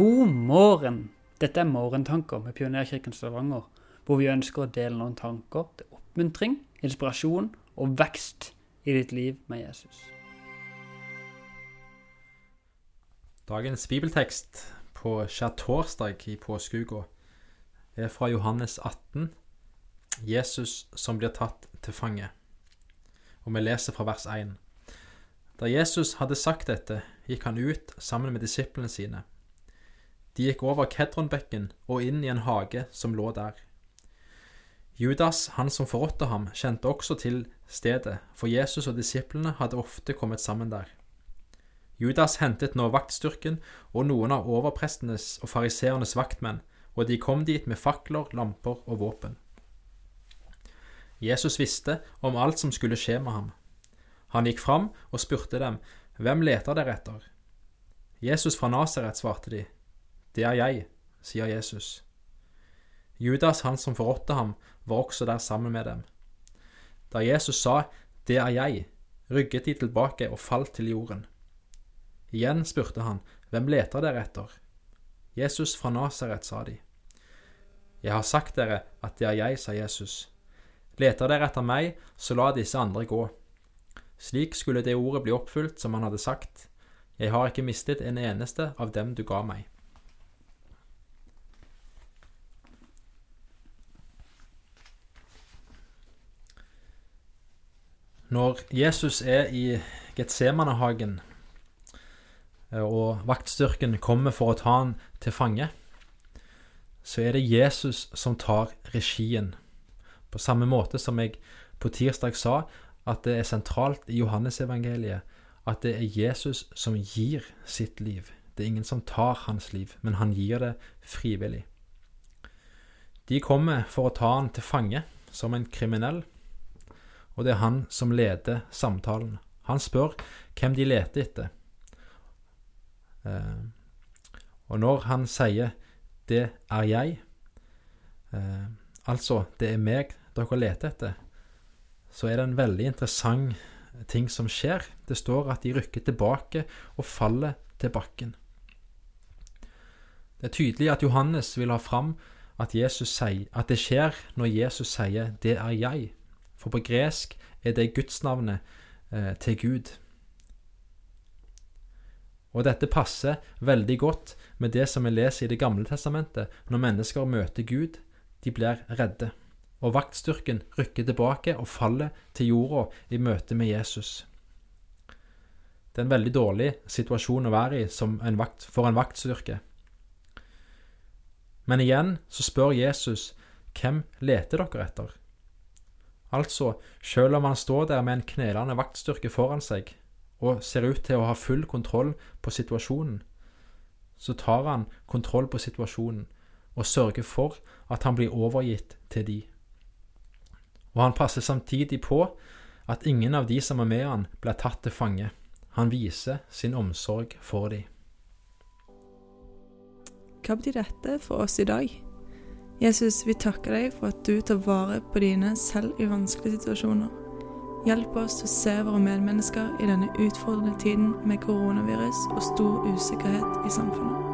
God morgen! Dette er Morgentanker med Pionerkirken Stavanger, hvor vi ønsker å dele noen tanker til oppmuntring, inspirasjon og vekst i ditt liv med Jesus. Dagens bibeltekst på skjærtorsdag i påskeuka er fra Johannes 18, Jesus som blir tatt til fange. Og vi leser fra vers 1. Da Jesus hadde sagt dette, gikk han ut sammen med disiplene sine. De gikk over Kedronbekken og inn i en hage som lå der. Judas, han som forrådte ham, kjente også til stedet, for Jesus og disiplene hadde ofte kommet sammen der. Judas hentet nå vaktstyrken og noen av overprestenes og fariseernes vaktmenn, og de kom dit med fakler, lamper og våpen. Jesus visste om alt som skulle skje med ham. Han gikk fram og spurte dem, Hvem leter dere etter? Jesus fra Nasaret, svarte de. Det er jeg, sier Jesus. Judas, han som forrådte ham, var også der sammen med dem. Da Jesus sa Det er jeg, rygget de tilbake og falt til jorden. Igjen spurte han, Hvem leter dere etter? Jesus fra Nasaret, sa de. Jeg har sagt dere at det er jeg, sa Jesus. Leter dere etter meg, så la disse andre gå. Slik skulle det ordet bli oppfylt som han hadde sagt. Jeg har ikke mistet en eneste av dem du ga meg. Når Jesus er i Getsemanehagen, og vaktstyrken kommer for å ta han til fange, så er det Jesus som tar regien. På samme måte som jeg på tirsdag sa at det er sentralt i Johannesevangeliet at det er Jesus som gir sitt liv. Det er ingen som tar hans liv, men han gir det frivillig. De kommer for å ta han til fange som en kriminell, og det er han som leder samtalen. Han spør hvem de leter etter. Eh, og når han sier 'det er jeg', eh, altså 'det er meg dere leter etter', så er det en veldig interessant ting som skjer. Det står at de rykker tilbake og faller til bakken. Det er tydelig at Johannes vil ha fram at, at det skjer når Jesus sier 'det er jeg'. For på gresk er det gudsnavnet eh, til Gud. Og dette passer veldig godt med det som vi leser i Det gamle testamentet. Når mennesker møter Gud, de blir redde. Og vaktstyrken rykker tilbake og faller til jorda i møte med Jesus. Det er en veldig dårlig situasjon å være i en vakt, for en vaktstyrke. Men igjen så spør Jesus hvem leter dere etter? Altså, selv om han står der med en knelende vaktstyrke foran seg og ser ut til å ha full kontroll på situasjonen, så tar han kontroll på situasjonen og sørger for at han blir overgitt til de. Og han passer samtidig på at ingen av de som er med han, blir tatt til fange. Han viser sin omsorg for de. Hva betyr dette for oss i dag? Jesus, vi takker deg for at du tar vare på dine selv i vanskelige situasjoner. Hjelp oss til å se våre medmennesker i denne utfordrende tiden med koronavirus og stor usikkerhet i samfunnet.